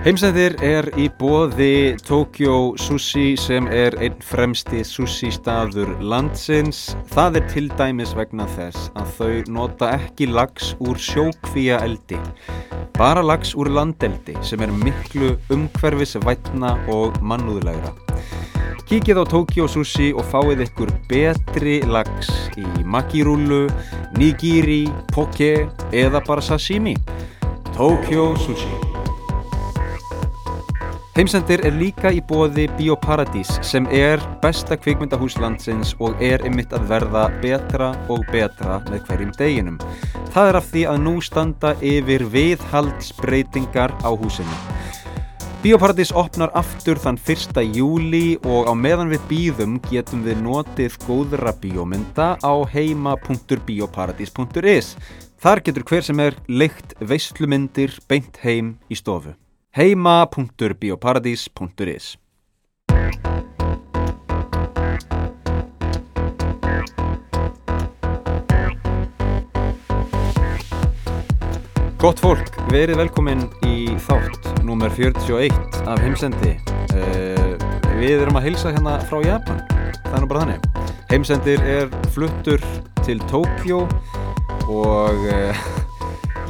Heimsendir er í bóði Tokyo Sushi sem er einn fremsti sushi staður landsins. Það er til dæmis vegna þess að þau nota ekki lags úr sjókvíja eldi. Bara lags úr landeldi sem er miklu umhverfis vætna og mannúðlegra. Kíkið á Tokyo Sushi og fáið ykkur betri lags í makirúlu, nigiri, poke eða bara sashimi. Tokyo Sushi. Heimsendir er líka í bóði Bíóparadís sem er besta kvikmyndahús landsins og er ymitt að verða betra og betra með hverjum deginum. Það er af því að nú standa yfir viðhaldsbreytingar á húsinu. Bíóparadís opnar aftur þann 1. júli og á meðan við býðum getum við notið góðra bíómynda á heima.bioparadís.is. Þar getur hver sem er leikt veistlumyndir beint heim í stofu heima.bioparadís.is Gott fólk, verið velkomin í þátt nummer 41 af heimsendi. Uh, Við erum að hilsa hérna frá Japan, það er nú bara þannig. Heimsendir er fluttur til Tókjó og uh,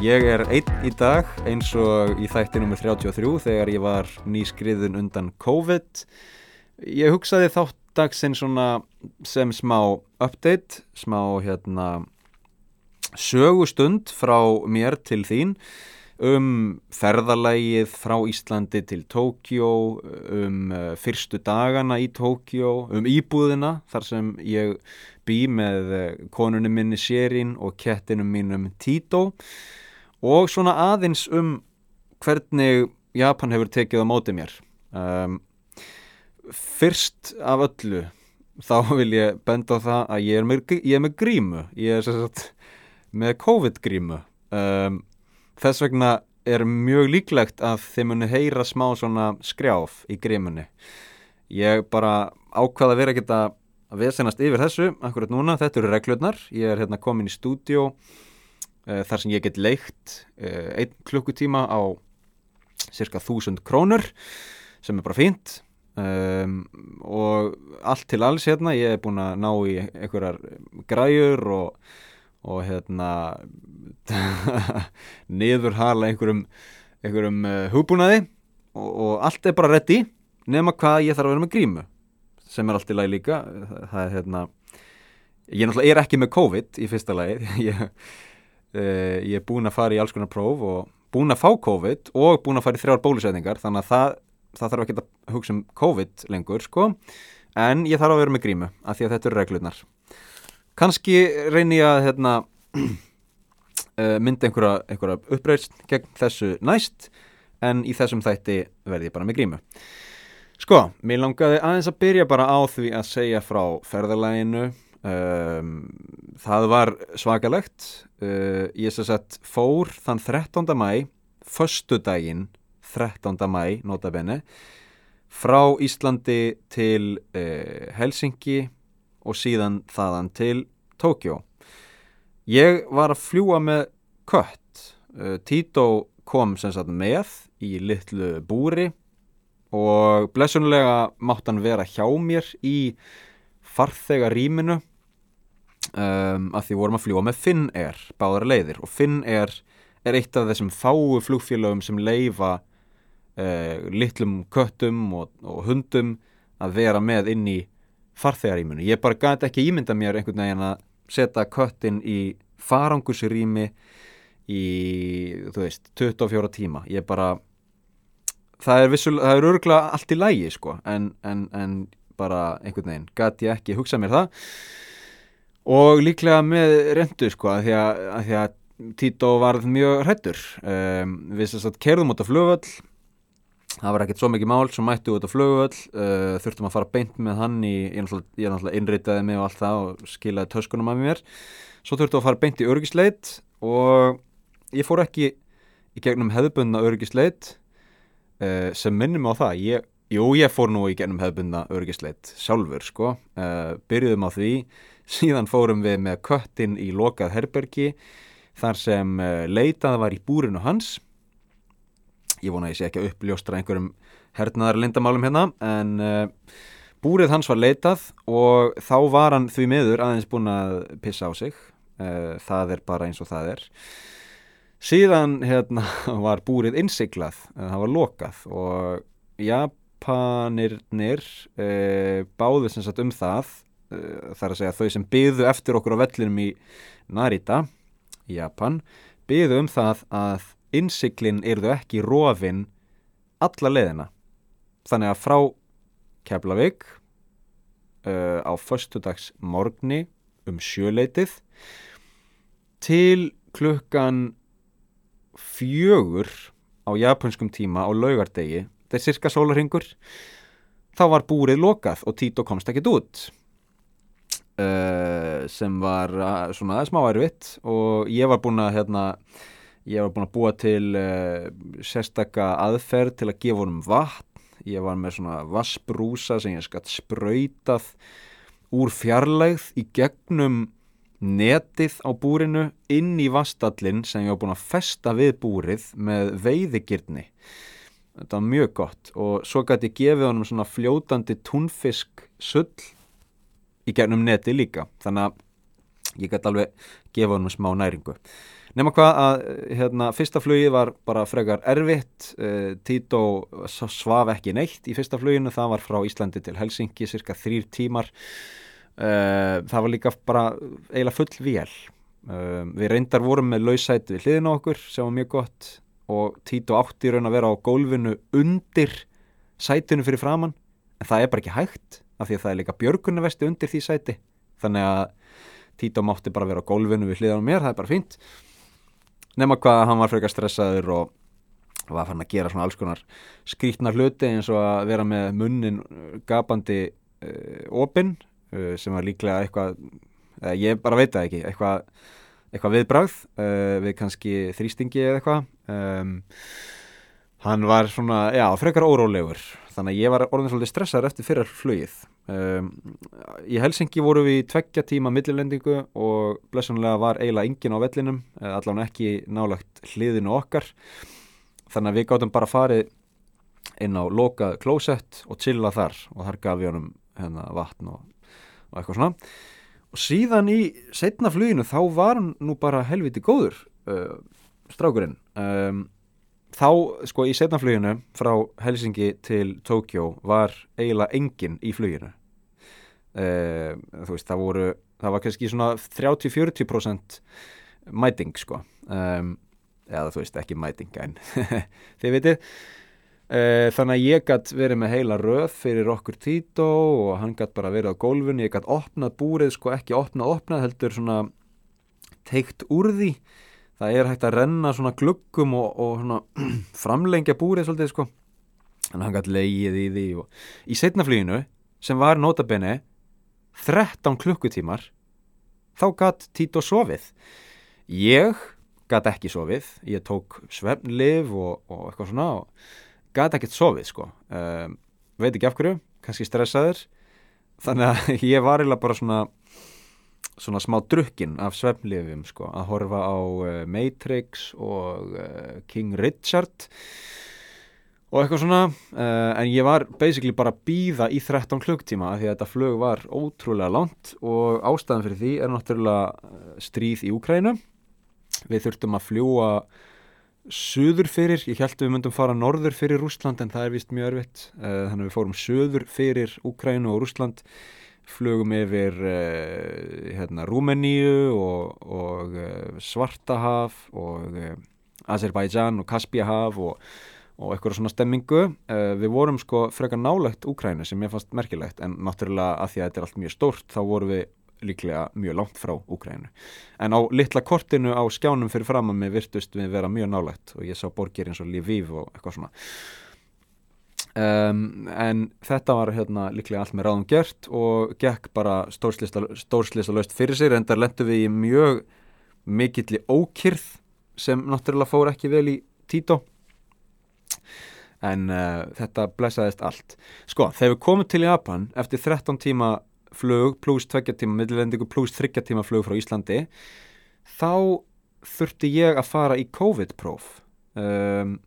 Ég er einn í dag eins og í þætti nr. 33 þegar ég var nýskriðun undan COVID. Ég hugsaði þátt dagsinn sem smá update, smá hérna, sögustund frá mér til þín um ferðalægið frá Íslandi til Tókjó, um uh, fyrstu dagana í Tókjó, um íbúðina þar sem ég bý með uh, konunum minni Sérinn og kettinum mínum Tító og svona aðeins um hvernig Japan hefur tekið á mótið mér. Um, fyrst af öllu þá vil ég benda á það að ég er með, ég er með grímu. Ég er sagt, með COVID grímu um, þess vegna er mjög líklegt að þið muni heyra smá svona skrjáf í grímunni. Ég bara ákvaða að vera ekkert að vesenast yfir þessu akkurat núna, þetta eru reglurnar. Ég er hérna komin í stúdjó uh, þar sem ég get leikt uh, einn klukkutíma á cirka þúsund krónur sem er bara fínt. Um, og allt til alls hérna ég er búin að ná í einhverjar græjur og, og hérna niðurhala einhverjum, einhverjum uh, hugbúnaði. Og, og allt er bara ready nema hvað ég þarf að vera með grímu sem er allt í lagi líka. Það er hérna ég náttúrulega er ekki með COVID í fyrsta lagi. Ég Uh, ég er búin að fara í alls konar próf og búin að fá COVID og búin að fara í þrjár bólusetningar þannig að það, það þarf ekki að hugsa um COVID lengur sko. En ég þarf að vera með grímu af því að þetta eru reglurnar. Kannski reynir ég að hérna, uh, mynda einhverja, einhverja uppreist gegn þessu næst en í þessum þætti verði ég bara með grímu. Sko, mér langaði aðeins að byrja bara á því að segja frá ferðarlæginu um, það var svakalegt uh, ég sem sagt fór þann 13. mæ förstu daginn 13. mæ notabenni frá Íslandi til uh, Helsingi og síðan þaðan til Tókjó ég var að fljúa með kött uh, Tito kom sem sagt með í litlu búri og blessunlega mátt hann vera hjá mér í farþegaríminu um, að því vorum að fljúa með Finnair báðar leiðir og Finnair er eitt af þessum fáu flugfélögum sem leifa uh, litlum köttum og, og hundum að vera með inn í farþegaríminu. Ég bara gæti ekki ímynda mér einhvern veginn að setja köttin í farangusrými í, þú veist, 24 tíma. Ég bara, það er vissul, það er örgulega allt í lægi sko, en, en, en bara einhvern veginn gæti ég ekki hugsa mér það og líklega með rendu sko að því að, að, því að Tito varð mjög hrættur um, við þess að kerðum út á flugvöll. Það var ekkert svo mikið mál sem mættu út á flugvöll. Uh, þurftum að fara beint með hann í, ég er náttúrulega innritaði mig og allt það og skilaði töskunum af mér. Svo þurftum að fara beint í örgisleit og ég fór ekki í gegnum hefðbundna örgisleit uh, sem minnum á það. Ég, jú ég fór nú í gegnum hefðbundna örgisleit sjálfur sko. Uh, byrjuðum á því Síðan fórum við með köttin í lokað herbergi þar sem uh, leitað var í búrinu hans. ég vona að ég sé ekki að uppljóstra einhverjum hernaðar lindamálum hérna en uh, búrið hans var leitað og þá var hann því miður aðeins búin að pissa á sig uh, það er bara eins og það er síðan hérna var búrið innsiklað, uh, það var lokað og Japanirnir báðu sem sagt um það þar að segja þau sem byðu eftir okkur á vellinum í Narita í Japan byðu um það að innsiklinn eruðu ekki rofinn alla leðina þannig að frá Keflavík uh, á förstudags morgni um sjöleitið til klukkan fjögur á japanskum tíma á laugardegi þetta er cirka sólarhingur þá var búrið lokað og Tito komst ekkit út uh, sem var uh, svona smá erfitt og ég var búin að hérna, ég var búin að búa til uh, sérstakka aðferð til að gefa honum vatn. Ég var með svona vassbrúsa sem ég skatt sprautað úr fjarlægð í gegnum netið á búrinu inn í vastallin sem ég var búin að festa við búrið með veiðigirni. Þetta var mjög gott. Og svo gæti ég gefið honum svona fljótandi túnfisk sull í gegnum neti líka. Þannig að ég gæti alveg gefa honum smá næringu. Nefna hvað að hérna, fyrsta flugi var bara frekar erfitt, uh, Tito svaf ekki neitt í fyrsta fluginu, það var frá Íslandi til Helsingi, cirka þrýr tímar, uh, það var líka bara eiginlega full vél. Uh, við reyndar vorum með lausæti við hliðin á okkur sem var mjög gott. Og Tito átti raun að vera á gólfinu undir sætinu fyrir framann, en það er bara ekki hægt af því að það er líka björgunavesti undir því sæti, þannig að Tito mátti bara vera á gólfinu við hliðan á mér, það er bara fínt. Nema hvað hann var frekar stressaður og var fann að gera svona alls konar skrítnar hluti eins og að vera með munnin gapandi uh, opinn uh, sem var líklega eitthvað uh, ég bara veit það ekki eitthvað, eitthvað viðbráð við kannski þrýstingi eða eitthvað um, hann var svona, já, frekar órólegur. Þannig að ég var orðin svolítið stressaður eftir fyrir flugið. Um, í Helsingi voru við tveggja tíma millilendingu og blessunlega var eiginlega engin á vellinum eh, allavega ekki nálagt hliðinu okkar. Þannig að við gáttum bara farið inn á lokað klósett og chilla þar og þar gaf við honum hérna, vatn og, og eitthvað svona. Og síðan í setna fluginu þá var hann nú bara helviti góður uh, strákurinn. Um þá sko í setnafluginu frá Helsingi til Tókjó var eiginlega enginn í fluginu. Uh, þú veist það voru það var kannski svona 30-40% mæting sko. Um, eða þú veist ekki mæting en þið veitir uh, þannig að ég gætt verið með heila röð fyrir okkur tító og hann gætt bara verið á gólfinu, ég gætt opnað búrið sko ekki opnað opnað heldur svona teikt úr því það er hægt að renna svona gluggum og, og svona framlengja búrið svolítið sko. Að hann gæti leið í því og í setnaflýinu sem var notabene 13 klukkutímar þá gæti Tito sofið. Ég gæti ekki sofið. Ég tók svefnliv og, og eitthvað svona og gæti ekkert sofið sko. Um, veit ekki af hverju, kannski stressaður þannig að ég var eiginlega bara svona svona smá drukkin af svefnlifum sko, að horfa á uh, Matrix og uh, King Richard og eitthvað svona uh, en ég var basically bara býða í 13 klukktíma því að þetta flög var ótrúlega langt og ástæðan fyrir því er náttúrulega stríð í Úkrænu við þurftum að fljúa söður fyrir, ég held að við myndum fara norður fyrir Rúsland en það er vist mjög örfitt þannig að við fórum söður fyrir Úkrænu og Rúsland flugum yfir uh, hérna, Rúmeníu og, og uh, Svartahaf og uh, Azerbaijan og Kaspíahaf og, og eitthvað svona stemmingu. Við vorum sko frekar nálegt Úkrænu sem ég fannst merkilegt en náttúrulega að því að þetta er allt mjög stórt þá vorum við líklega mjög langt frá Úkrænu en á litla kortinu á skjánum fyrir fram að mig virtust við vera mjög nálegt og ég sá borgir eins og Lviv og eitthvað svona Um, en þetta var hérna líklega allt með ráðum gert og gekk bara stórslista löst fyrir sig. En þar lendu við í mjög mikill í ókyrð sem náttúrulega fór ekki vel í tító en uh, þetta blessaðist allt. Sko, þegar við komum til Japan eftir 13 tíma flug pluss 2 tíma millilendingu pluss 3 tíma flug frá Íslandi þá þurfti ég að fara í COVID-próf. Um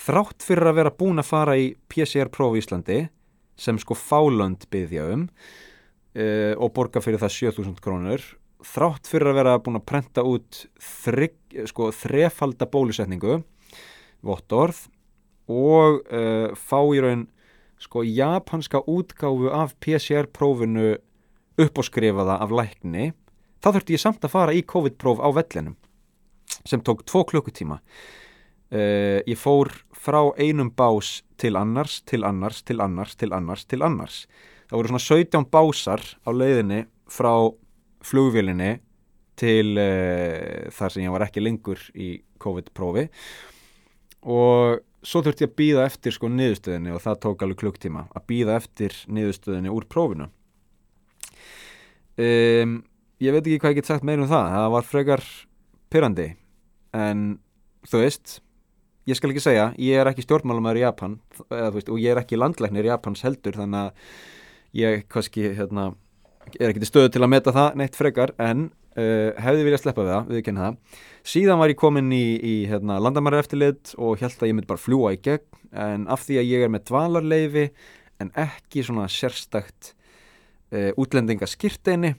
þrátt fyrir að vera búin að fara í PCR próf í Íslandi sem sko fálönd byggja um uh, og borga fyrir það 7000 krónur þrátt fyrir að vera búin að prenta út þrygg, sko, þrefalda bólusetningu vottorð og uh, fá í raun sko japanska útgáfu af PCR prófinu upp og skrifaða af lækni þá þurfti ég samt að fara í COVID-próf á vellinum sem tók tvo klukkutíma uh, ég fór frá einum bás til annars, til annars, til annars, til annars, til annars. Það voru svona 17 básar á leiðinni frá flugvílinni til uh, þar sem ég var ekki lengur í COVID-prófi. Og svo þurfti ég að býða eftir sko niðurstöðinni og það tók alveg klukktíma að býða eftir niðurstöðinni úr prófinu. Um, ég veit ekki hvað ég get sagt meira um það. Það var frekar pyrrandi en þú veist ég skal ekki segja, ég er ekki stjórnmálumæður í Japan eða, veist, og ég er ekki landlæknir í Japans heldur þannig að ég kannski hérna, er ekki til stöðu til að meta það neitt frekar en uh, hefði viljað sleppa við það, við kenna það. Síðan var ég komin í, í hérna, landamæra eftirlit og held að ég myndi bara fljúa í gegn en af því að ég er með dvalarleifi en ekki svona sérstakt uh, útlendinga skýrteini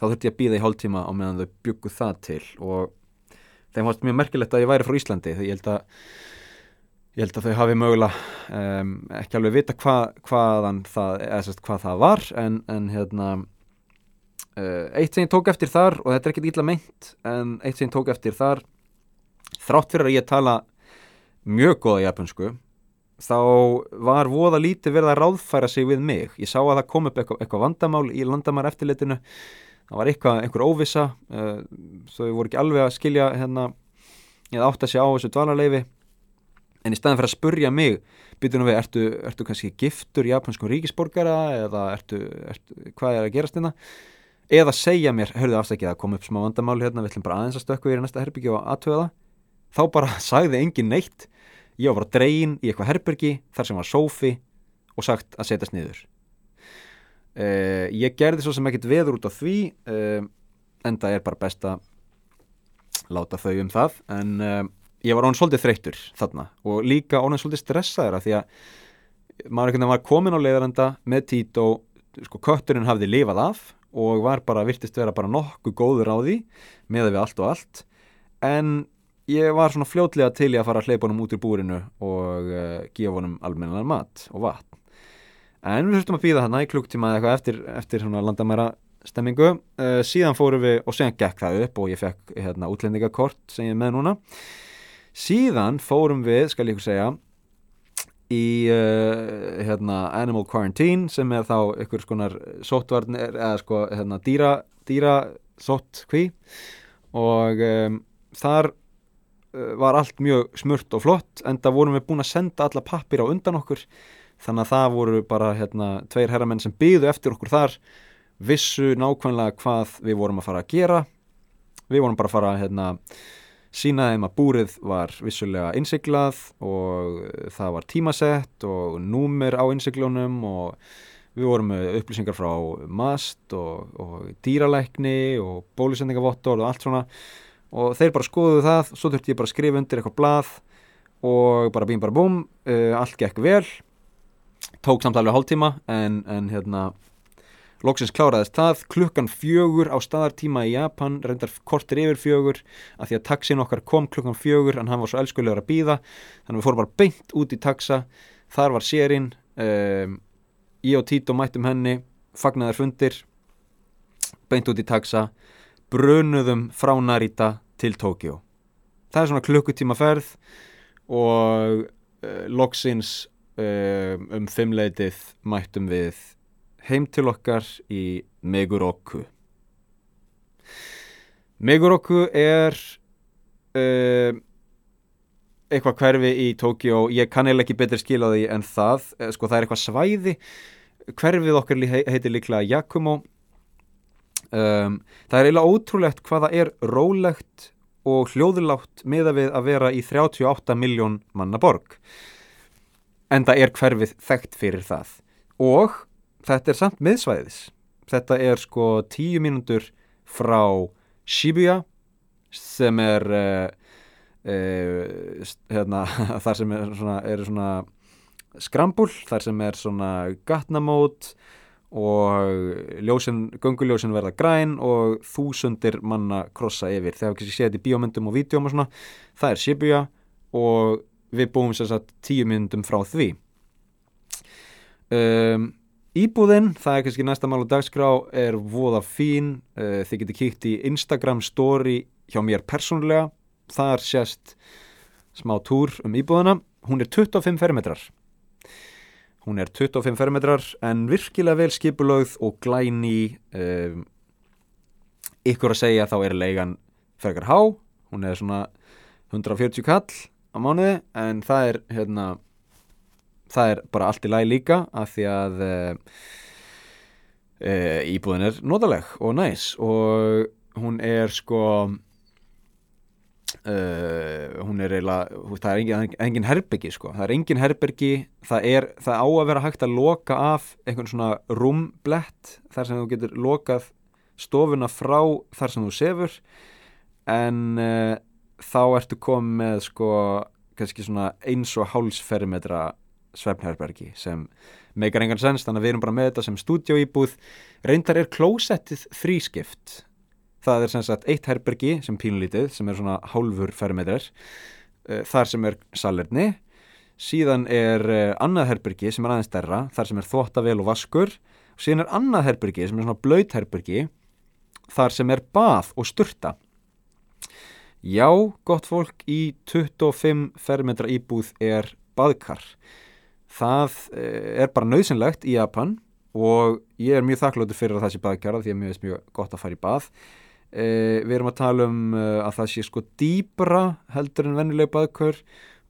þá þurfti ég að býða í hálftíma á meðan þau byggu það til og þeim fannst mjög merkilegt að ég væri frá Íslandi þegar ég held að ég held að þau hafi mögulega um, ekki alveg vita hva, hvaðan það, sérst hvað það var en, en hérna uh, eitt sem ég tók eftir þar og þetta er ekkert ítla meint en eitt sem ég tók eftir þar þrátt fyrir að ég tala mjög goða japansku þá var voða lítið verið að ráðfæra sig við mig. Ég sá að það kom upp eitthvað, eitthvað vandamál í landamæra eftirlitinu það var eitthvað, einhver óvisa uh, þau voru ekki alveg að skilja hérna, eða átt að sé á þessu dvalarleifi en í staðan fyrir að spurja mig byrjunum við, ertu, ertu kannski giftur japanskum ríkisborgara eða ertu, ertu, hvað er að gerast hérna? Eða segja mér, hörðu afstækið að koma upp smá vandamál hérna, við ætlum bara aðeins að stökku í næsta herbyggju og aðtöða þá bara sagði engin neitt. Ég var bara dregin í eitthvað herbergi þar sem var sófi og sagt að setjast niður uh, ég gerði svo sem ekkit veður út á því uh, en það er bara best að láta þau um það. En uh, ég var ánum svolítið þreyttur þarna og líka ánum svolítið stressaður að því að maður veginn var komin á leiðarenda með tít og sko kötturinn hafði lifað af og var bara, virtist vera bara nokkuð góður á því með við allt og allt. En ég var svona fljótlega til ég að fara að hleypa honum út úr búrinu og gefa honum almennan mat og vatn en við höfum að býða þarna í klukktíma eitthvað eftir, eftir landamæra stemmingu. Uh, síðan fórum við og sen gekk það upp og ég fekk hérna útlendingakort sem ég er með núna. Síðan fórum við, skal ég ykkur segja í uh, hérna Animal Quarantine sem er þá ykkur skonar sóttvarn eða sko hérna dýra, dýra sótt hví og um, þar uh, var allt mjög smurt og flott en það vorum við búin að senda alla pappir á undan okkur þannig að það voru bara hérna tveir herramenn sem byðu eftir okkur þar vissu nákvæmlega hvað við vorum að fara að gera. Við vorum bara að fara hérna sína þeim að búrið var vissulega innsiklað og það var tímasett og númer á innsiklunum og við vorum með upplýsingar frá mast og, og dýralækni og bólusendingavottor og allt svona. Og þeir bara skoðuðu það svo þurfti ég bara að skrifa undir eitthvað blað og bara bím bara búm uh, allt gekk vel tók samt alveg hálftíma en, en hérna Lóksins kláraðist það, klukkan fjögur á staðartíma í Japan, reyndar kortir yfir fjögur, að því að taxin okkar kom klukkan fjögur, en hann var svo elskulegur að býða, þannig við fórum bara beint út í taxa, þar var sérinn, um, ég og Tito mættum henni, fagnaðar fundir, beint út í taxa, brunuðum frá Narita til Tókjó. Það er svona klukkutíma ferð og uh, Lóksins um, um fimmleitið mættum við heim til okkar í Meguroku Meguroku er uh, eitthvað hverfi í Tókjó ég kann eða ekki betur skila því en það. Sko það er eitthvað svæði. Hverfið okkar heitir líklega Yakumo um, það er eiginlega ótrúlegt hvaða er rólegt og hljóðulátt miða við að vera í 38 miljón manna borg en það er hverfið þekkt fyrir það. Og þetta er samt miðsvæðis. Þetta er sko tíu mínútur frá Shibuya sem er uh, uh, hérna, þar sem er svona, er svona skrambul, þar sem er svona gatnamót og ljósin, gönguljósin verða græn og þúsundir manna krossa yfir. Þegar við séum þetta í bíómyndum og vídjóm og svona, það er Shibuya og við búum sér satt tíu myndum frá því. Um, Íbúðinn, það er kannski næsta mál og dagskrá, er voða fín, uh, þið getur kíkt í Instagram story hjá mér persónulega, þar sést smá túr um íbúðina, hún er 25 fermetrar. Hún er 25 fermetrar en virkilega vel skipulögð og glæni, um, ykkur að segja þá er leigan fergar há, hún er svona 140 kall á mánuði en það er hérna það er bara allt í lagi líka af því að e, e, íbúðin er notaleg og næs og hún er sko e, hún er eiginlega það er engin, engin herbyggi sko. Það er engin herbyggi það, er, það á að vera hægt að loka af einhvern svona rúmblett þar sem þú getur lokað stofuna frá þar sem þú sefur en þá ertu komið með sko kannski svona eins og hálsfermetra svefnherbergi sem meikar engan sens þannig að við erum bara með þetta sem stúdjóýbúð reyndar er klósettið þrískipt. Það er sem sagt eitt herbergi sem pínlítið sem er svona hálfur fermetrar uh, þar sem er salerni. Síðan er uh, annað herbergi sem er aðeins stærra þar sem er þvóttavel og vaskur. Og síðan er annað herbergi sem er svona blöyt herbergi þar sem er bað og sturta já, gott fólk í 25 fermetra íbúð er baðkar. Það eh, er bara nöðsynlegt í Japan og ég er mjög þakkláttur fyrir að það sé baðkjara því að mér finnst mjög gott að fara í bað. E, við erum að tala um uh, að það sé sko dýbra heldur en vennileg baðkör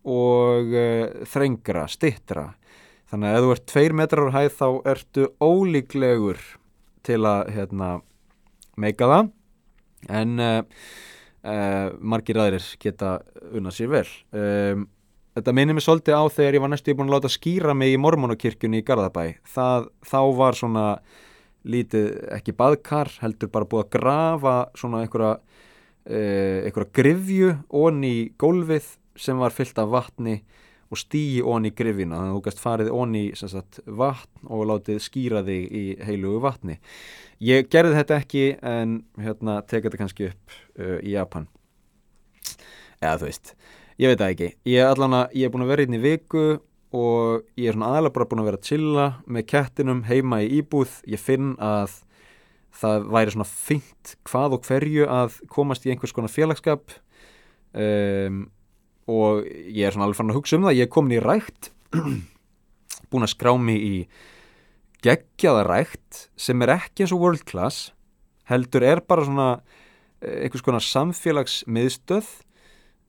og þrengra, stittra þannig að ef þú ert tveir metrar á hæð þá ertu ólíklegur til að hérna, meika það. En uh, margir aðrir geta unna sér vel um Þetta minnir mig svolítið á þegar ég var næstu búin að láta skýra mig í mormonokirkjunni í Garðabæ. Það, þá var svona lítið, ekki baðkar, heldur bara búið að grafa svona einhverja, eh, einhverja grifju onni í gólfið sem var fyllt af vatni og stýji onni grifina. Þannig að þú gæst farið onni vatn og látið skýra þig í heilugu vatni. Ég gerði þetta ekki en hérna teka þetta kannski upp uh, í Japan. Eða þú veist ég veit það ekki, ég er allan að ég er búin að vera inn í viku og ég er svona aðalega bara búin að vera að chilla með kettinum heima í íbúð ég finn að það væri svona fint hvað og hverju að komast í einhvers konar félagskap um, og ég er svona alveg fann að hugsa um það. Ég er komin í rækt búin að skrá mig í geggjaða rækt sem er ekki eins og world class heldur er bara svona eh, einhvers konar samfélagsmiðstöð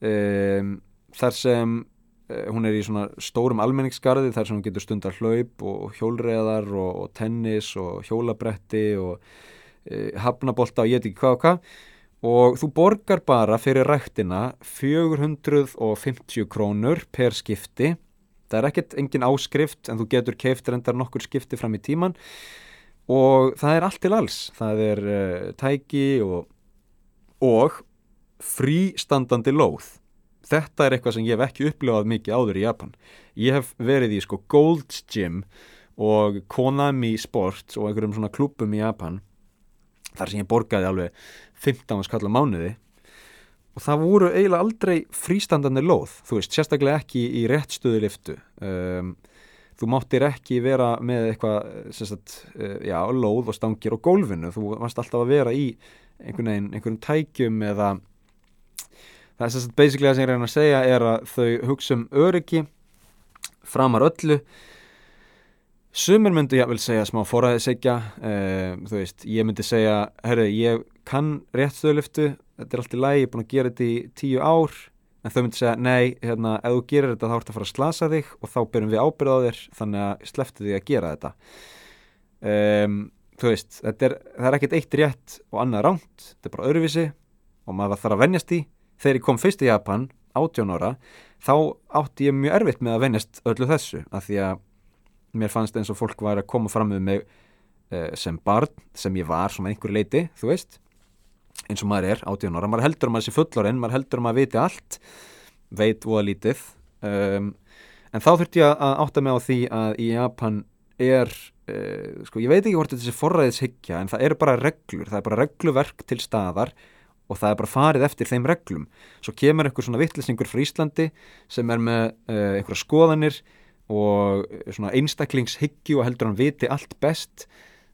um, þar sem uh, hún er í svona stórum almenningsgarði þar sem hún getur stundar hlaup og hjólreðar og, og tennis og hjólabretti og uh, hafnabólta og ég veit ekki hvað og hvað og þú borgar bara fyrir rættina 450 krónur per skipti. Það er ekkert engin áskrift en þú getur keift reyndar nokkur skipti fram í tíman og það er allt til alls. Það er uh, tæki og, og frístandandi lóð. Þetta er eitthvað sem ég hef ekki upplifað mikið áður í Japan. Ég hef verið í sko Gold's Gym og Konami Sports og einhverjum svona klubum í Japan þar sem ég borgaði alveg 15 skallar mánuði. Og það voru eiginlega aldrei frístandandi lóð þú veist, sérstaklega ekki í rétt stöðu liftu um, þú máttir ekki vera með eitthvað sagt, uh, já, lóð og stangir og gólfinu, þú varst alltaf að vera í einhvern veginn, einhverjum tækjum eða það er sérst basically það sem ég reyna að segja er að þau hugsa um öryggi framar öllu sumir myndi ég að vel segja smá foræðisegja uh, þú veist, ég myndi segja herru, ég kann rétt stöðliftu þetta er allt í lægi, ég er búin að gera þetta í tíu ár. En þau myndi segja, nei, hérna ef þú gerir þetta þá ert að fara að slasa þig og þá byrjum við ábyrð á þér, þannig að sleftu þig að gera þetta. Um, þú veist, er, það er ekkert eitt rétt og annað ránt, þetta er bara öðruvísi og maður þarf að vennjast í þegar ég kom fyrst í Japan, 18 ára þá átti ég mjög erfitt með að venjast öllu þessu, af því að mér fannst eins og fólk var að koma fram með mig uh, sem barn, sem ég var svona einhver leiti, þú veist. Eins og maður er, 18 ára. Maður heldur um að þessi fullorinn, maður heldur um að viti allt veit voða lítið. Um, en þá þurfti ég að átta mig á því að í Japan er uh, sko, ég veit ekki hvort þetta er forræðishyggja en það eru bara reglur, það er bara regluverk til staðar og það er bara farið eftir þeim reglum. Svo kemur einhver svona vittlisingur frá Íslandi sem er með uh, einhverja skoðanir og svona einstaklingshyggju og heldur hann viti allt best.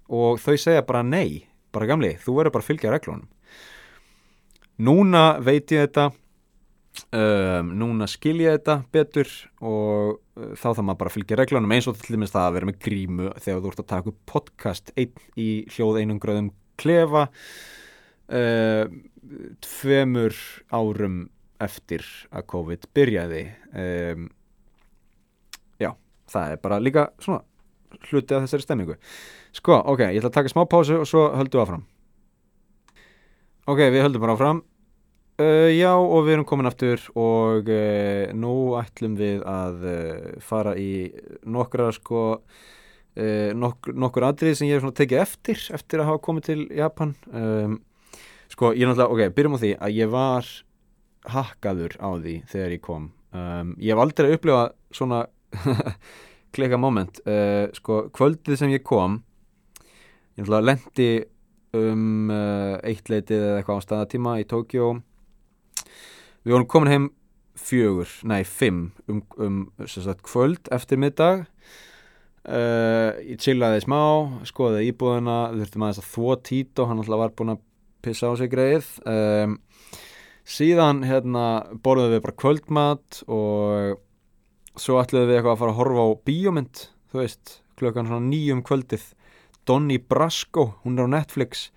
Og þau segja bara nei, bara gamli, þú verður bara að fylgja reglunum. Núna veit ég þetta um, núna skil ég þetta betur og uh, þá þarf maður bara að fylgja reglunum eins og til dæmis það að vera með grímu þegar þú ert að taka upp podcast einn í hljóð einum gröðum klefa uh, tveimur árum eftir að COVID byrjaði. Um, það er bara líka svona hluti af þessari stemmingu sko, ok, ég ætla að taka smá pásu og svo höldum við áfram. Ok, við höldum bara áfram. Uh, já, og við erum komin aftur og uh, nú ætlum við að uh, fara í nokkra sko nok nokkur aðrið sem ég hef tekið eftir eftir að hafa komið til Japan. Um, sko, ég er náttúrulega, ok, byrjum á því að ég var hakkaður á því þegar ég kom. Um, ég hef aldrei upplifað svona klika moment. Uh, sko, kvöldið sem ég kom ég lendi um uh, eitt leitið eða eitthvað á staðatíma í Tókjó við vorum komin heim fjögur, nei fimm um, um sagt, kvöld eftir middag uh, ég chillaði smá skoðið íbúðina, við þurftum aðeins að þvó tít og hann alltaf var búin að pissa á sig greið. Um, síðan hérna borðum við bara kvöldmat og svo ætluðum við eitthvað að fara að horfa á bíómynd þú veist, klukkan svona nýjum kvöldið. Donnie Brasco, hún er á Netflix.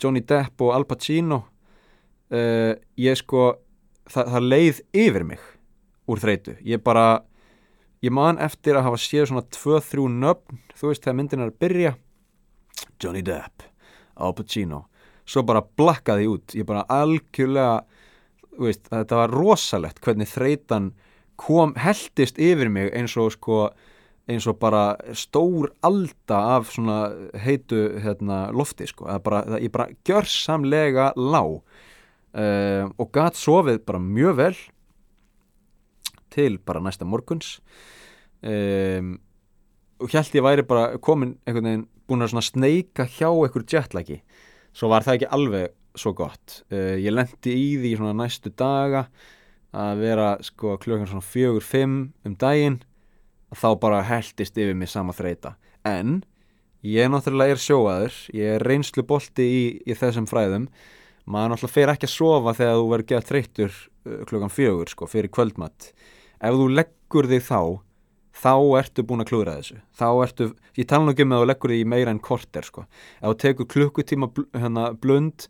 Johnny Depp og Al Pacino. Uh, ég sko það, það leið yfir mig úr þreitu, ég bara ég man eftir að hafa séð svona 2-3 nöfn, þú veist þegar myndin er að byrja. Johnny Depp Al Pacino. Svo bara blakkaði út, ég bara algjörlega veist, þetta var rosalegt hvernig þreitan kom, heldist yfir mig eins og sko eins og bara stór alda af svona heitu hérna, lofti sko, það bara, það, ég bara gjörsamlega lág uh, og gatt sofið bara mjög vel til bara næsta morguns. Um, og held ég væri bara komin einhvern veginn búin að sneika hjá einhver jetlæki svo var það ekki alveg svo gott. Uh, ég lendi í því svona næstu daga að vera sko klukkan svona fjögur fimm um daginn þá bara heldist yfir mig sama þreita en ég náttúrulega er sjóaður ég er reynslu bolti í, í þessum fræðum. Maður náttúrulega fer ekki að sofa þegar þú verður gett þreytur uh, klukkan fjögur sko fyrir kvöldmatt ef þú leggur þig þá þá ertu búin að klúra þessu. Þá ertu, ég tala nú ekki með um að þú leggur þig í meira en korter sko. Ef þú tekur klukkutíma bl hérna, blund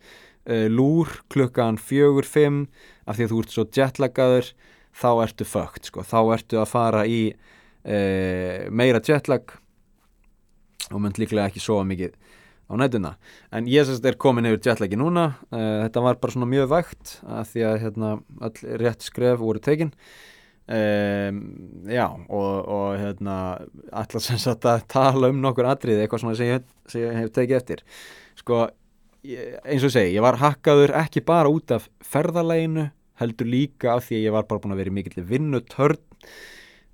uh, lúr klukkan fjögur, fimm af því að þú ert svo jetlagaður þá ertu fögt sko, þá ertu að fara í uh, meira jetlag og mynd líklega ekki sofa mikið á nætuna. En ég sérst er komin yfir jetlagi núna. Uh, þetta var bara svona mjög vægt að því að hérna, all rétt skref voru tekin. Um, já og, og hérna alltaf sem sagt að tala um nokkur atrið eitthvað svona sem ég, sem ég hef tekið eftir. Sko ég, eins og segi ég var hakkaður ekki bara út af ferðaleginu heldur líka af því að ég var bara búin að vera mikill vinnutörn.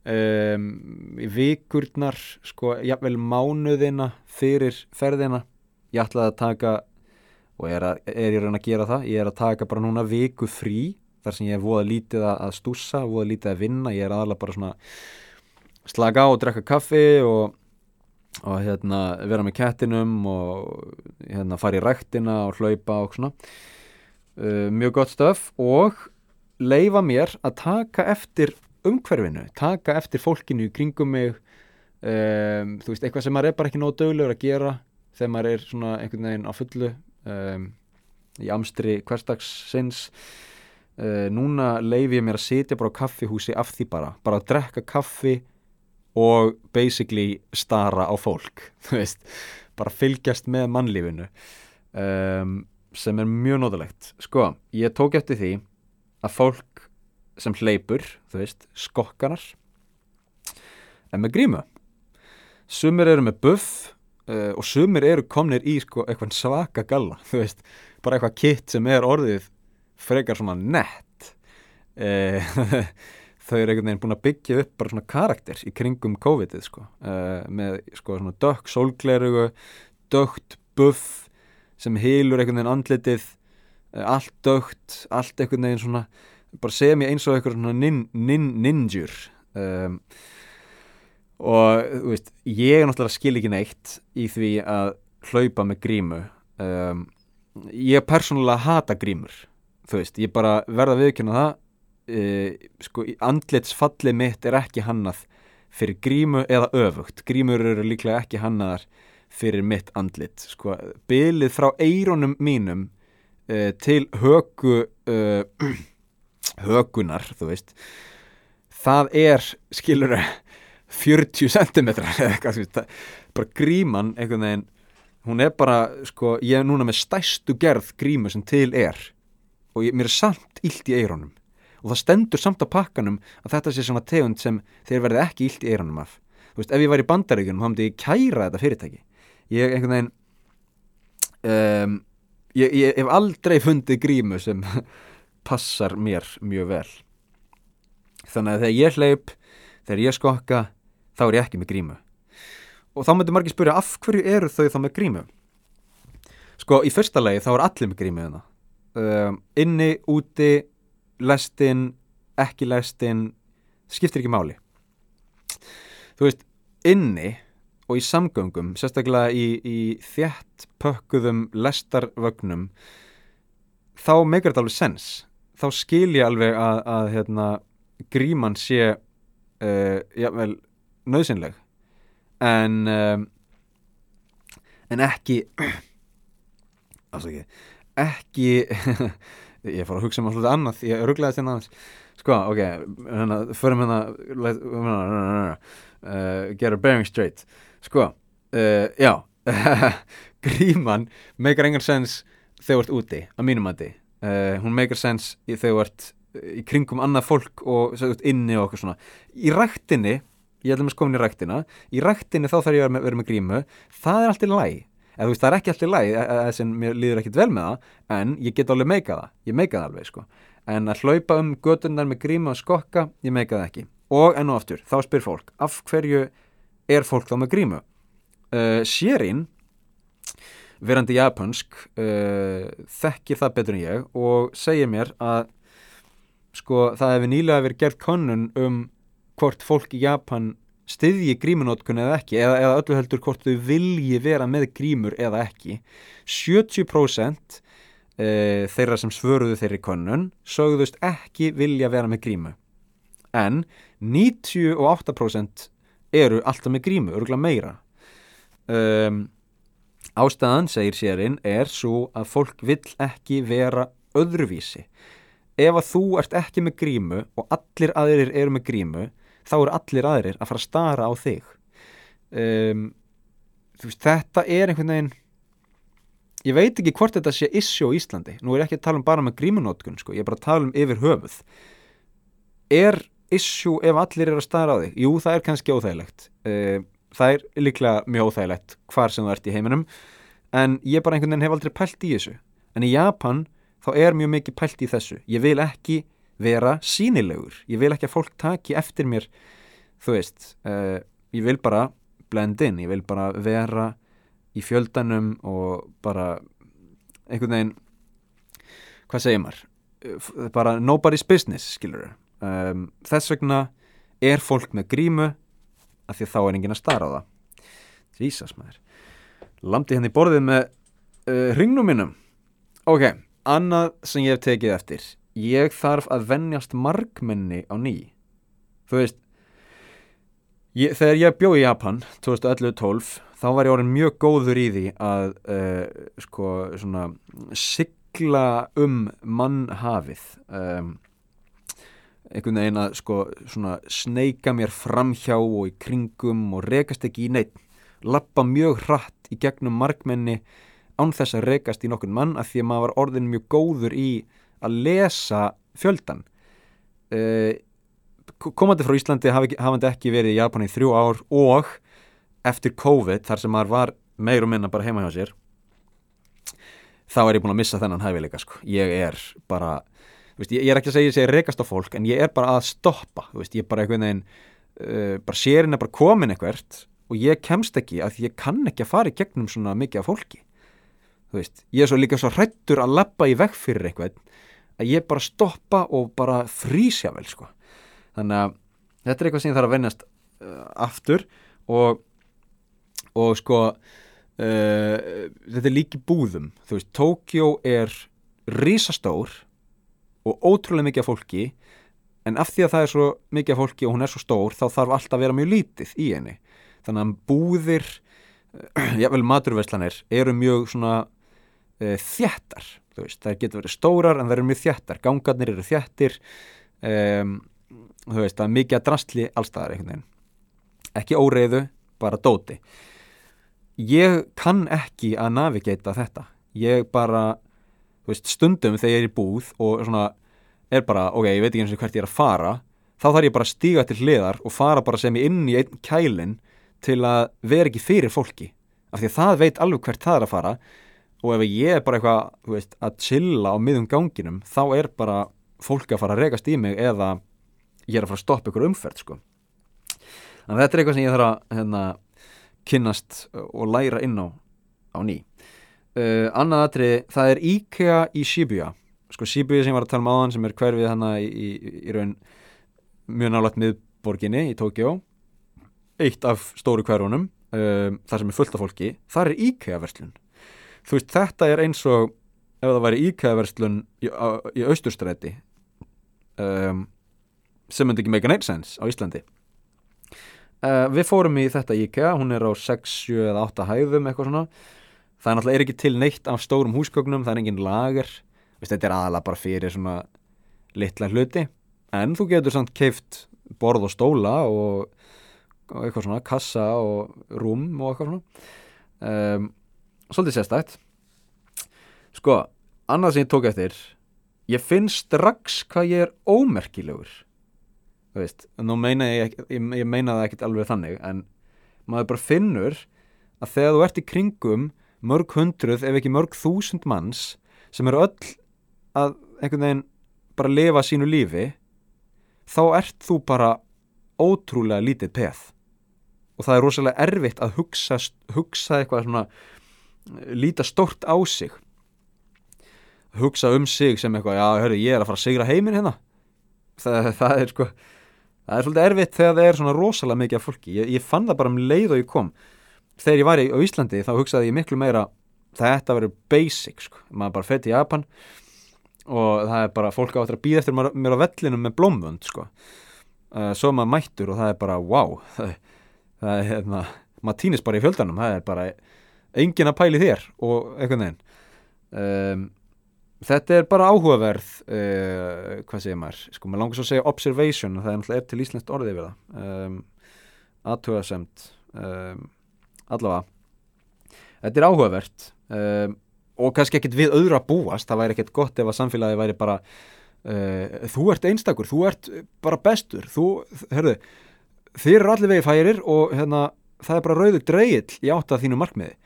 Um, í vikurnar sko jafnvel mánuðina fyrir ferðina. Ég ætlaði að taka og er, að, er ég raun að gera það ég er að taka bara núna viku frí þar sem ég hef voða lítið að stúsa, voða lítið að vinna, ég er aðalega bara svona slaka á og drekka kaffi og, og hérna vera með kettinum og hérna fara í ræktina og hlaupa og svona. Uh, mjög gott stöf og leifa mér að taka eftir umhverfinu, taka eftir fólkinu í kringum mig. Um, þú veist, eitthvað sem maður er bara ekki nóg döglegur að gera þegar maður er svona einhvern veginn á fullu um, í amstri hverstags sinns. Uh, núna leifi ég mér að sitja bara á kaffihúsi af því bara, bara að drekka kaffi og basically stara á fólk, veist bara fylgjast með mannlífinu um, sem er mjög nóðulegt sko, ég tók eftir því að fólk sem hleypur veist, skokkanar er með grímu. Sumir eru með buff uh, og sumir eru komnir í sko, eitthvað svaka galla veist, bara eitthvað kitt sem er orðið frekar svona nett. Uh, þau eru einhvern veginn búin að byggja upp bara svona karakter í kringum COVID-ið sko, uh, með sko svona dökk sólglerugu, dökkt buff sem heilur einhvern veginn andlitið, allt dökkt allt einhvern veginn svona bara segja mér eins og einhver svona nin, nin, ninjur. Um, og þú veist, ég er náttúrulega skil ekki neitt í því að hlaupa með grímu. Um, ég persónulega hata grímur þú veist, ég bara verða viðkjöna það e, sko, andlitsfalli mitt er ekki hannað fyrir grímu eða öfugt. Grímur eru líklega ekki hannaðar fyrir mitt andlit sko, bylið frá eironum mínum e, til högu e, högunar, þú veist það er, skilur 40 cm bara gríman einhvern veginn, hún er bara sko, ég er núna með stæstu gerð grímu sem til er og ég, mér er samt illt í eironum og það stendur samt á pakkanum að þetta sé svona tegund sem þeir verði ekki illt í eironum af. Þú veist, ef ég var í bandaríkunum þá myndi ég kæra þetta fyrirtæki. Ég einhvern veginn um, ég, ég hef aldrei fundið grímu sem passar mér mjög vel. Þannig að þegar ég hleyp þegar ég skokka þá er ég ekki með grímu. Og þá myndir margir spyrja af hverju eru þau þá með grímu? Sko í fyrsta lagi þá er allir með grímu um, inni, úti lestin, ekki lestin skiptir ekki máli. Þú veist inni og í samgöngum, sérstaklega í, í þjætt pökkuðum lestarvögnum þá meikar þetta alveg sens. Þá skil ég alveg að, að hérna, gríman sé uh, jável nöðsynleg en um, en ekki afsaki ekki ég fór að hugsa um alltaf annað ég rugglaðist hérna aðeins. Sko, ok, hérna, förum hérna uh, get a bearing straight. Sko, uh, já gríman meikar engan sens þegar þú ert úti, að mínum að því uh, hún meikar sens þegar þú ert í kringum annað fólk og sagt, inni og okkur svona. Í rættinni, ég ætlum að skoða í rættina í rættinni þá þarf ég að vera með grímu. Það er alltaf læg eða þú veist það er ekki alltaf læg þess að mér líður ekkit vel með það en ég get alveg meika það. Ég meika það alveg sko. En að hlaupa um gödundar með grímu og skokka ég meika það ekki. Og enn og aftur þá spyr fólk af hverju er fólk þá með grímu? Uh, Sérinn verandi japansk uh, þekkir það betur en ég og segir mér að sko það hefur nýlega verið gert konun um hvort fólk í Japan styðji grímunótkun eða ekki eða, eða öllu heldur hvort þau vilji vera með grímur eða ekki. 70% e, þeirra sem svöruðu þeirri konun sögðust ekki vilja vera með grímu. En 98% eru alltaf með grímu, örgulega meira. Um, ástæðan, segir sérinn er svo að fólk vill ekki vera öðruvísi. Ef að þú ert ekki með grímu og allir aðrir eru með grímu þá eru allir aðrir að fara að stara á þig. Um, veist, þetta er einhvern veginn ég veit ekki hvort þetta sé issue í Íslandi. Nú er ég ekki að tala um bara með grímunótkun sko. ég er bara að tala um yfir höfuð. Er issue ef allir eru að stara á þig? Jú það er kannski óþægilegt. Um, það er líklega mjög óþægilegt hvar sem þú ert í heiminum en ég bara einhvern veginn hef aldrei pælt í þessu. En í Japan þá er mjög mikið pælt í þessu. Ég vil ekki vera sínilegur ég vil ekki að fólk taki eftir mér þú veist uh, ég vil bara blend in ég vil bara vera í fjöldanum og bara einhvern veginn hvað segir maður? Bara nobody's business skilur um, þess vegna er fólk með grímu af því að þá er enginn að stara á það. Jesus maður. Landi henni hérna borðið með uh, hringnum minnum ok annað sem ég hef tekið eftir ég þarf að vennjast markmenni á ný. Þú veist ég, þegar ég bjóð í Japan 2011-12 þá var ég orðin mjög góður í því að uh, sko svona sigla um mannhafið um, einhvern veginn að sko svona sneika mér framhjá og í kringum og rekast ekki í neitt lappa mjög hratt í gegnum markmenni án þess að rekast í nokkur mann af því að maður var orðin mjög góður í að lesa fjöldan uh, komandi frá Íslandi hafandi ekki verið í Japan í þrjú ár og eftir COVID þar sem maður var meir og minna bara heima hjá sér þá er ég búin að missa þennan hæfileika sko. ég er bara veist, ég, er ekki að segja að ég rekast á fólk en ég er bara að stoppa veist, ég er bara einhvern veginn uh, bara sérinn er bara komin eitthvert og ég kemst ekki að ég kann ekki að fara í gegnum svona mikið af fólki veist, ég er svo líka svo hrættur að lappa í vekk fyrir eitthvað að ég bara stoppa og bara frýsja vel sko. þannig að þetta er eitthvað sem ég þarf að vennast uh, aftur og og sko Uh, þetta er líki búðum þú veist, Tókjó er risastór og ótrúlega mikið af fólki en af því að það er svo mikið af fólki og hún er svo stór þá þarf alltaf að vera mjög lítið í henni þannig að búðir jável maturverslanir eru mjög svona uh, þjættar veist, það getur verið stórar en það eru mjög þjættar gangarnir eru þjættir um, þú veist, það er mikið að drastli allstaðar einhvern veginn. Ekki óreiðu, bara dóti. Ég kann ekki að navigata þetta. Ég bara, þú veist, stundum þegar ég er í búð og svona er bara, ok, ég veit ekki eins og hvert ég er að fara þá þarf ég bara að stíga til hliðar og fara bara sem ég inn í einn kælin til að vera ekki fyrir fólki. Af því að það veit alveg hvert það er að fara og ef ég er bara eitthvað, þú veist, að chilla á miðum ganginum, þá er bara fólk að fara að regast í mig eða ég er að fara að stoppa ykkur umferð, sko. Þannig að þetta er eitthvað sem ég þarf að hérna, kynnast og læra inn á, á ný. Uh, annað aðri, það er IKEA í Shibuya. Sko Shibuya sem ég var að tala um áðan sem er hverfið hana í, í, í raun mjög nálægt miðborginni í Tókjó eitt af stóru hverfunum um, þar sem er fullt af fólki. Þar er IKEA verslun þú veist þetta er eins og ef það væri IKEA verslun í, í austurstræti um, sem myndi ekki make a night sense á Íslandi. Uh, við fórum í þetta IKEA, hún er á 6, 7 eða 8 hæðum eitthvað svona. Það er náttúrulega ekki til neitt af stórum húsgögnum það er engin lager. Vist, þetta er aðalega bara fyrir svona litla hluti. En þú getur samt keift borð og stóla og, og eitthvað svona kassa og rúm og eitthvað svona. Um, svolítið sérstætt sko, annað sem ég tók eftir ég finn strax hvað ég er ómerkilegur. Þú veist, nú meina ég, ég, ég meina það ekkert alveg þannig en maður bara finnur að þegar þú ert í kringum mörg hundruð ef ekki mörg þúsund manns sem eru öll að einhvern veginn bara lifa sínu lífi þá ert þú bara ótrúlega lítið peð. Og það er rosalega erfitt að hugsa, hugsa eitthvað svona líta stort á sig. Hugsa um sig sem eitthvað, já, hörru, ég er að fara að sigra heiminn hérna. Það, það er sko það er svolítið erfitt þegar það er svona rosalega mikið af fólki. Ég, ég fann það bara um leið og ég kom. Þegar ég var í Íslandi þá hugsaði ég miklu meira þetta verður basic sko. maður bara fætti í Japan og það er bara fólk áttur að býða eftir mér á vellinum með blómvönd sko. uh, svo maður mættur og það er bara wow það er hérna maður týnist bara í fjöldanum það er bara engin að pæli þér og eitthvað neðin um, Þetta er bara áhugaverð, uh, hvað segir maður, sko maður langar svo að segja observation, það er náttúrulega til íslenskt orðið við það, um, aðtöðasemt, um, allavega, þetta er áhugavert og kannski ekkit við öðru að búast, það væri ekkit gott ef að samfélagi væri bara, uh, þú ert einstakur, þú ert bara bestur, þú, hörðu, þér eru allir vegi færir og hérna, það er bara rauðu dreyil í átt að þínu markmiði,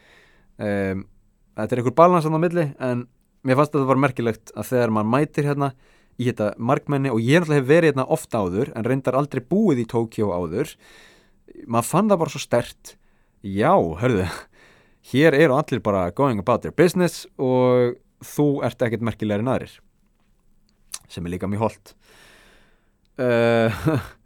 þetta er einhver balansan á milli en mér fannst að það var merkilegt að þegar maður mætir hérna í þetta markmenni og ég náttúrulega hef verið hérna ofta áður en reyndar aldrei búið í Tókjó áður maður fann það bara svo stert já, hörðu hér eru allir bara going about their business og þú ert ekkert merkilegri en aðrir sem er líka mjög holdt uh,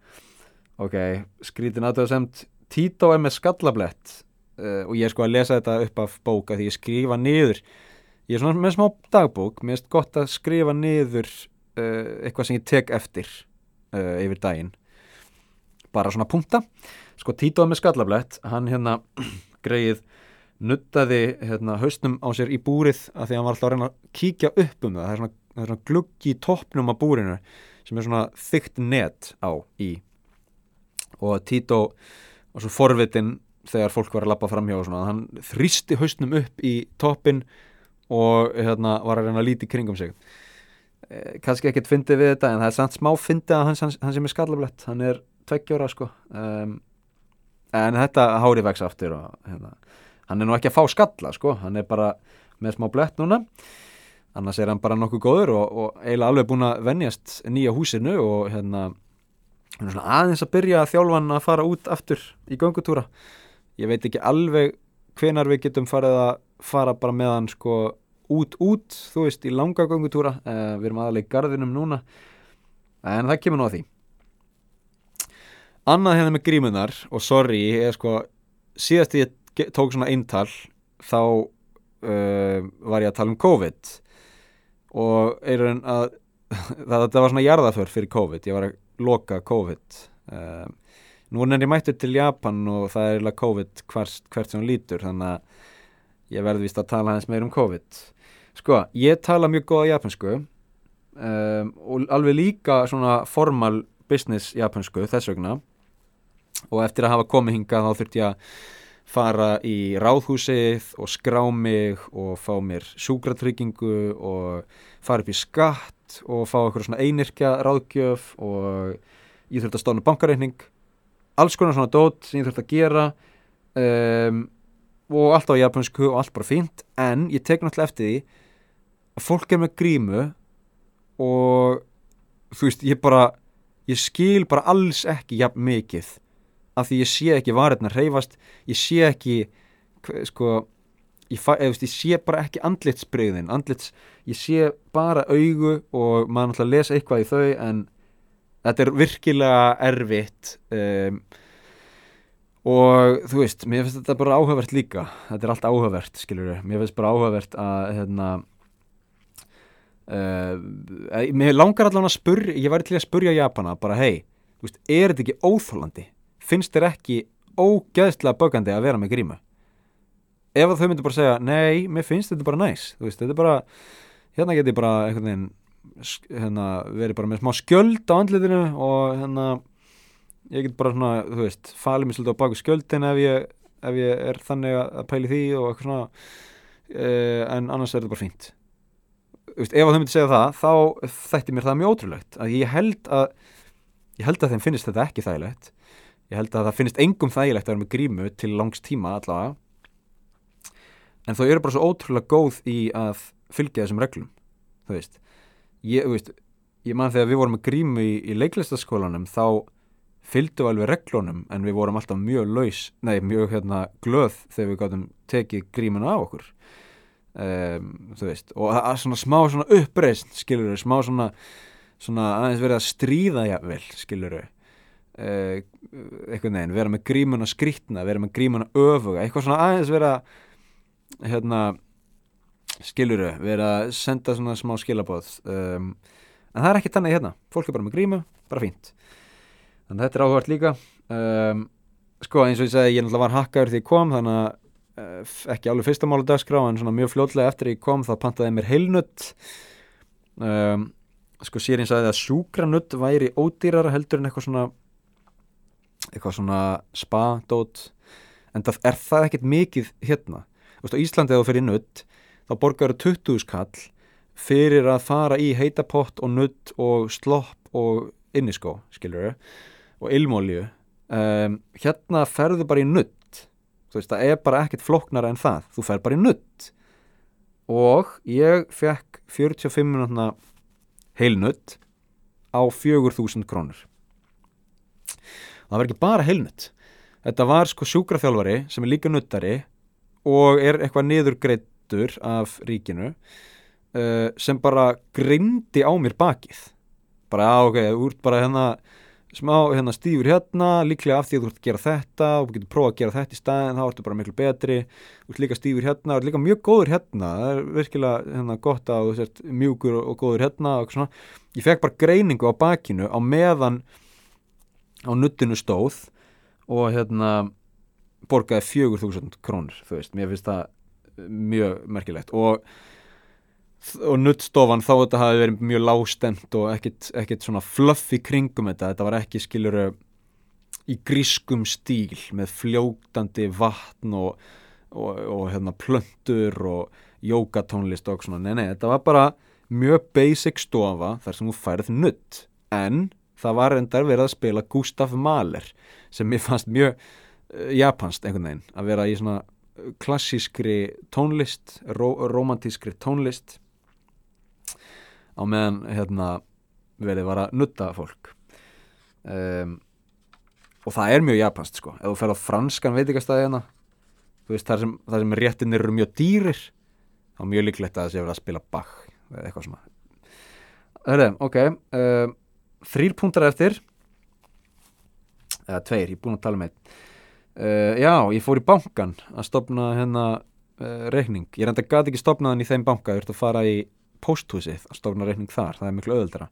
ok skrítin aðtöðasemt Tito er með skallablett uh, og ég er sko að lesa þetta upp af bóka því ég skrifa niður. Ég er svona með smá dagbók. Mér finnst gott að skrifa niður uh, eitthvað sem ég tek eftir uh, yfir daginn. Bara svona punta sko Títoð með skallablett hann hérna greið nuttaði hérna, hausnum á sér í búrið að því hann var alltaf að reyna að kíkja upp um það. Það er svona, það er svona gluggi í toppnum á búrinu sem er svona þygt net á í. Og Tító var svo forvitin þegar fólk var að lappa fram hjá og svona hann þrýsti hausnum upp í toppin og hérna var að reyna að líti kringum sig. Eh, kannski ekkert fyndið við þetta en það er samt smá fyndið að hans, hans sem er skallablett hann er tveggjóra sko. Um, en þetta hári vex aftur og hérna, hann er nú ekki að fá skalla sko, hann er bara með smá blett núna. Annars er hann bara nokkuð góður og, og eiginlega alveg búin að venjast nýja húsinu og hérna aðeins að byrja að þjálfan að fara út aftur í göngutúra ég veit ekki alveg hvenar við getum farið að fara bara með hann sko út út, þú veist, í langa göngutúra. Uh, við erum aðalega í gardinum núna. En það kemur nú að því. Annað hérna með grímunar og sorry, er sko síðast ég tók svona eintal þá uh, var ég að tala um COVID. Og einhvern að það, það var svona jarðaför fyrir COVID. Ég var að loka COVID. Uh, nú er ég mættur til Japan og það er eiginlega COVID hvert, hvert sem lítur þannig að ég verði vist að tala hans meir um COVID. Sko, ég tala mjög góða japansku um, og alveg líka svona formal business japansku þess vegna. Og eftir að hafa komið hingað þá þurft ég að fara í ráðhúsið og skrá mig og fá mér sjúkratryggingu og fara upp í skatt og fá eitthvað svona einirkja ráðgjöf og ég þurft að stofna bankareikning alls konar svona dót sem ég þurft að gera um, og allt á japansku og allt bara fínt en ég tek náttúrulega eftir því að fólk er með grímu og þú veist ég bara ég skil bara alls ekki jafn mikið af því ég sé ekki varirna reyfast ég sé ekki sko, ég, fa, eða, ég sé bara ekki andlitsbreyðin andlits, ég sé bara augu og maður náttúrulega lesa eitthvað í þau en þetta er virkilega erfitt um, og þú veist, mér finnst þetta bara áhugavert líka. Þetta er allt áhugavert, skiljur við mér finnst bara áhugavert að hérna uh, mér langar allavega að spurja ég væri til að spurja Japana, bara hei er þetta ekki óþólandi finnst þér ekki ógeðslega bögandi að vera með grímu? Ef þau myndir bara segja nei, mér finnst þetta bara næs veist, þetta er bara, hérna get ég bara einhvern veginn hérna, verið bara með smá skjöld á andlitinu og hérna ég get bara svona, þú veist, falið mér svolítið á baku skjöldin ef ég, ef ég er þannig að pæli því og eitthvað svona uh, en annars er þetta bara fínt. Veist, ef þau myndir segja það þá þætti mér það mjög ótrúlegt að ég held að ég held að þeim finnist þetta ekki þægilegt. Ég held að það finnist engum þægilegt að vera með grímu til langs tíma allavega. En þau eru bara svo ótrúlega góð í að fylgja þessum reglum þú veist ég, veist, ég man þegar við vorum með grímu í, í leiklistaskólanum þá fylgdu alveg reglunum en við vorum alltaf mjög laus, nei mjög hérna glöð þegar við gáttum tekið grímuna á okkur. Um, þú veist og að svona smá svona uppreist skilur þau, smá svona svona aðeins verið að stríða jável skilur þau Uh, eitthvað neginn, vera með grímuna skrítna vera með grímuna öfuga eitthvað svona aðeins vera hérna, skiluru vera að senda svona smá skilabóð um, en það er ekki tannig hérna. Fólk er bara með grímu, bara fínt. Þannig að þetta er áhugart líka. Um, sko eins og ég segi, ég náttúrulega var hakkaður því ég kom þannig að uh, ekki alveg fyrsta málu dagskrá en svona mjög fljótlega eftir ég kom þá pantaði mér heilnutt um, sko sér eins að það sjúkranutt væri ódýrar heldur en eitthvað svona eitthvað svona spa-dót. En það er það ekkert mikið hérna. Þú veist á Íslandi eða fyrir nutt þá borgar 20 skall fyrir að fara í heitapott og nutt og slopp og inniskó, skilur þau og ilmólju um, hérna ferðu bara í nutt þú veist það er bara ekkert floknara en það. Þú fer bara í nutt og ég fekk 45 minútna heilnutt á 4000 krónur. Það var ekki bara heilnutt þetta var sko sjúkraþjálfari sem er líka nuttari og er eitthvað niðurgreittur af ríkinu uh, sem bara grindi á mér bakið. Bara já ok, þú ert bara hérna smá hérna stífur hérna líklega af því að þú ert að gera þetta og getur prófað að gera þetta í staðin, þá ertu bara miklu betri. Þú ert líka stífur hérna, þú ert líka mjög góður hérna. Það er virkilega hérna, gott að þú sért mjúkur og, góður hérna og ég fekk bara greiningu á bakinu á meðan á nuttinu stóð og hérna borgaði fjögur þúsund krónur þú veist, mér finnst það mjög merkilegt. Og, og nuttstofan þá þetta hafi verið mjög lástemt og ekkit, ekkit svona fluff í kringum þetta, þetta var ekki skiluru í grískum stíl með fljóktandi vatn og, og, og hérna plöntur og jókatónlist og svona, nei nei, þetta var bara mjög basic stofa þar sem þú færið nutt en það var endar verið að spila Gustaf Mahler sem mér fannst mjög uh, japanst einhvern veginn að vera í svona klassískri tónlist ró, romantískri tónlist á meðan hérna verið var að nutta fólk. Um, og það er mjög japanst sko. Ef þú fer á franskan veitikastæði hérna veist þar sem, þar sem réttinir eru mjög dýrir þá er mjög líklegt að það sé verið að spila Bach eða eitthvað svona. Hörðu, ok um, þrýr púntar eftir eða tveir, ég er búin að tala með uh, já, ég fór í bankan að stopna hérna uh, reikning, ég reynda gæti ekki stopnaðan í þeim banka, ég ert að fara í posthúsið að stopna reikning þar, það er miklu öðuldara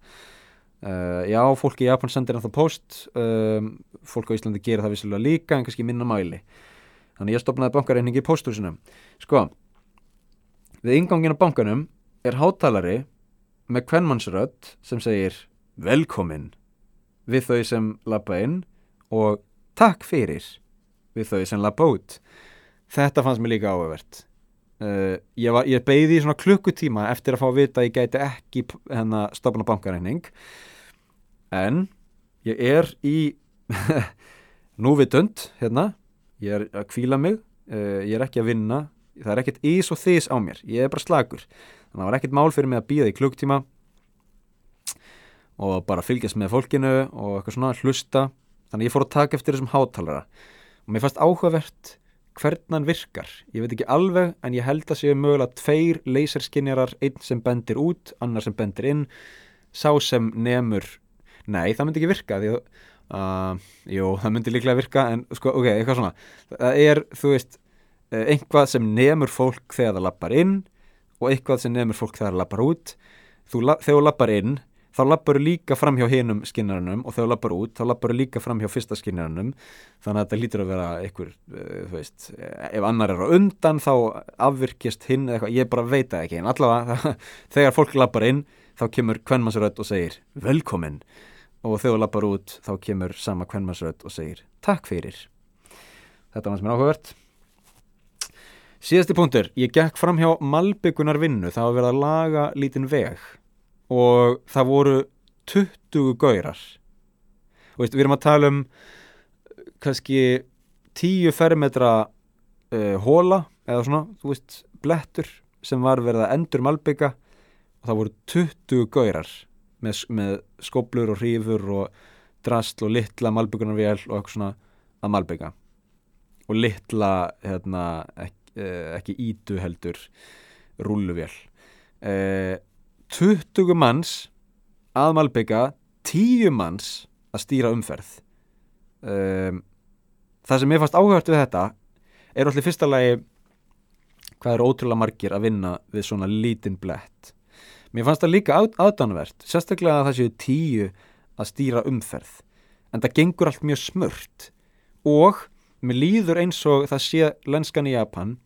uh, já, fólk í Japan sendir ennþá post um, fólk á Íslandi gerir það vissilega líka en kannski minna mæli. Þannig ég stopnaði bankareikning í posthúsinu sko, við ingangin á bankanum er hátalari með kvennmannsrödd sem segir velkomin við þau sem lappa inn og takk fyrir við þau sem lappa út. Þetta fannst mér líka áhugavert. Uh, ég, ég beigði í svona klukkutíma eftir að fá að vita að ég gæti ekki hérna stopna bankareining en ég er í núvitund hérna. Ég er að kvíla mig. Uh, ég er ekki að vinna. Það er ekkert ís og þís á mér. Ég er bara slagur þannig að það var ekkert mál fyrir mig að býða í klukktíma og bara fylgjast með fólkinu og eitthvað svona hlusta. Þannig að ég fór að taka eftir þessum hátalara og mér fannst áhugavert hvernig hann virkar. Ég veit ekki alveg en ég held að séu mögulega tveir laserskinjarar einn sem bendir út, annar sem bendir inn. Sá sem nemur nei það myndi ekki virka því Uh, jú, það myndi líklega virka en sko, ok, eitthvað svona. Það er, þú veist, einhvað sem nemur fólk þegar það lappar inn og eitthvað sem nefnir fólk þegar það lappar út. Þú, þegar þú lappar inn þá lappar þú líka fram hjá hinum skinnarunum og þegar þú lappar út þá lappar þú líka fram hjá fyrsta skinnarunum. Þannig að þetta lítur að vera einhver uh, þú veist, ef annar er á undan þá afvirkjast hinn eða eitthvað. Ég bara veit það ekki, en allavega þegar fólk lappar inn þá kemur kvennmannsrödd og segir velkomin. Og þegar þú lappar út þá kemur sama kvennmannsrödd og segir takk fyrir. Þetta var sem er áhugavert. Síðasti punktur, ég gekk fram hjá Malbyggunar vinnu, það var verið að laga lítinn veg og það voru 20 gaurar. Veist, við erum að tala um kannski 10 fermetra uh, hóla eða svona, þú veist, blettur sem var verið að endur Malbygga og það voru 20 gaurar með, með skoblur og hrífur og drastl og litla Malbyggunarvél og eitthvað svona að Malbygga og litla, hérna, ekki Eh, ekki ídu heldur rúluvél eh, 20 manns að Malbygga 10 manns að stýra umferð. Eh, það sem ég fannst áhört við þetta er allir fyrsta lagi hvað er ótrúlega margir að vinna við svona lítinn blett. Mér fannst það líka aðdánvert sérstaklega að það séu 10 að stýra umferð en það gengur allt mjög smört og mér líður eins og það sé lenskan í Japan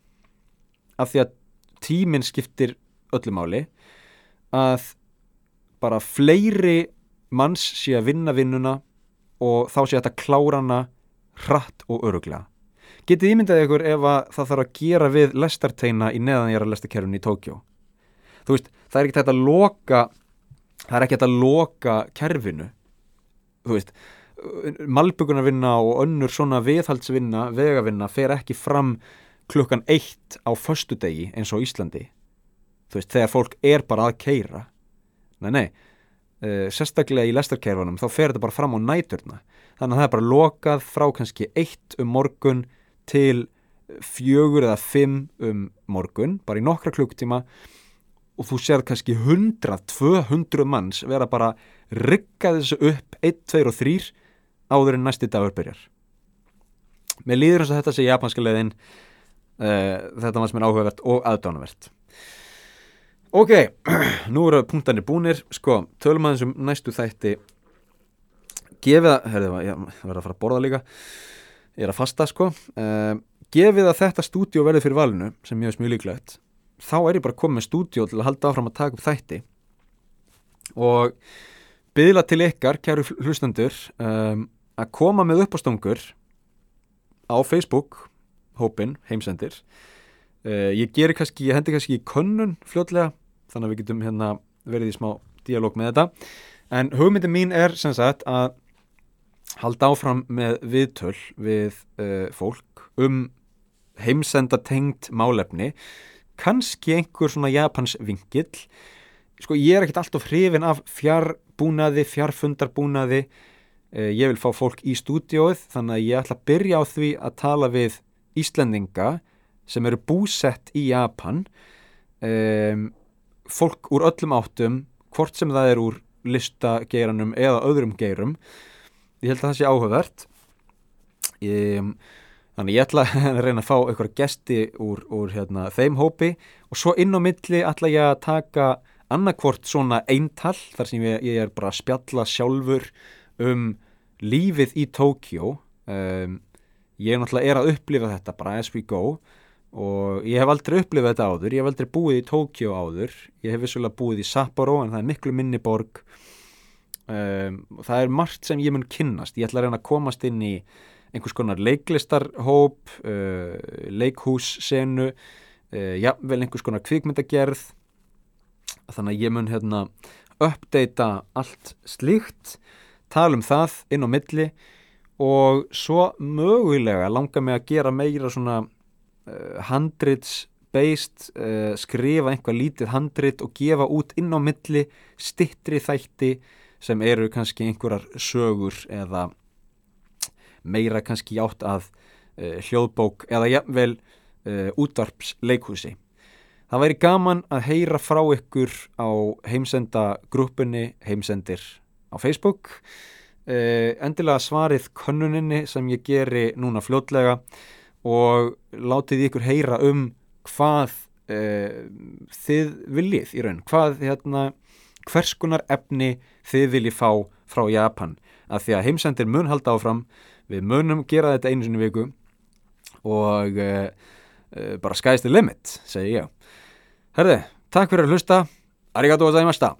af því að tíminn skiptir öllumáli að bara fleiri manns sé að vinna vinnuna og þá sé þetta klára hana hratt og öruglega. Getið ímyndað ykkur ef að það þarf að gera við lestarteina í neðanjara lestarkerfni í Tókjó. Þú veist, það er ekki þetta að loka það er ekki þetta að loka kerfinu. Þú veist, malbyggunarvinna og önnur svona viðhaldsvinna, vegavinna fer ekki fram klukkan eitt á förstu degi eins og Íslandi þú veist, þegar fólk er bara að keira nei, nei uh, sérstaklega í lestarkerfunum þá fer þetta bara fram á næturna þannig að það er bara lokað frá kannski eitt um morgun til fjögur eða fimm um morgun bara í nokkra klukktíma og þú sér kannski 100-200 manns vera bara rigga þessu upp 1, 2 og 3 áður en næsti dagur byrjar. Mér líður eins og þetta sé japanska leiðin. Uh, þetta var sem er áhugavert og aðdánavert ok, nú eru punktanir búnir. Sko, tölum aðeins um næstu þætti. Gefið að herðu, ég verði að fara að borða líka. Ég er að fasta sko. Uh, gefið að þetta stúdíu verði fyrir valinu sem ég veist mjög líklegt þá er ég bara komið með stúdíu til að halda áfram að taka upp þætti. Og byðla til ykkar, kæru hlustendur um, að koma með uppástungur á Facebook hópin, heimsendir uh, ég gerir kannski, ég hendi kannski í könnun fljótlega, þannig að við getum hérna verið í smá dialóg með þetta. En hugmyndin mín er sem sagt að halda áfram með viðtöl við uh, fólk um heimsenda tengt málefni. Kannski einhver svona Japans vingill sko ég er ekkert alltaf hrifin af fjárbúnaði, fjárfundarbúnaði eh, ég vil fá fólk í stúdióið þannig að ég ætla að byrja á því að tala við Íslendinga sem eru búsett í Japan um, fólk úr öllum áttum hvort sem það er úr listageiranum eða öðrum geirum. Ég held að það sé áhugavert. Ég, þannig ég ætla að reyna að fá eitthvað gesti úr, úr hérna, þeim hópi og svo inn á milli ætla ég að taka annarkvort svona eintal þar sem ég, ég er bara að spjalla sjálfur um lífið í Tókjó um, ég náttúrulega er að upplifa þetta bara as we go og ég hef aldrei upplifað þetta áður, ég hef aldrei búið í Tókjó áður, ég hef vissulega búið í Sapporo en það er miklu minni borg. Um, og það er margt sem ég mun kynnast, ég ætla að reyna að komast inn í einhvers konar leiklistarhóp uh, leikhússenu uh, já, vel einhvers konar kvikmyndagerð. Þannig að ég mun hérna uppdeita allt slíkt tala um það inn á milli. Og svo mögulega langar mig að gera meira svona handrits based, uh, skrifa einhvað lítið handrit og gefa út inn á milli stittri þætti sem eru kannski einhverjar sögur eða meira kannski átt að uh, hljóðbók eða jafnvel útvarpsleikhúsi. Það væri gaman að heyra frá ykkur á heimsenda grúpunni heimsendir á Facebook endilega svarið könnuninni sem ég geri núna fljótlega og látið ykkur heyra um hvað uh, þið viljið í raun, hvað hérna, hvers konar efni þið viljið fá frá Japan. Að því að heimsendir mun halda áfram. Við munum gera þetta einu sinni viku. Og uh, uh, bara sky's the limit, segi ég. Herði, takk fyrir að hlusta. Arigato gozaimashita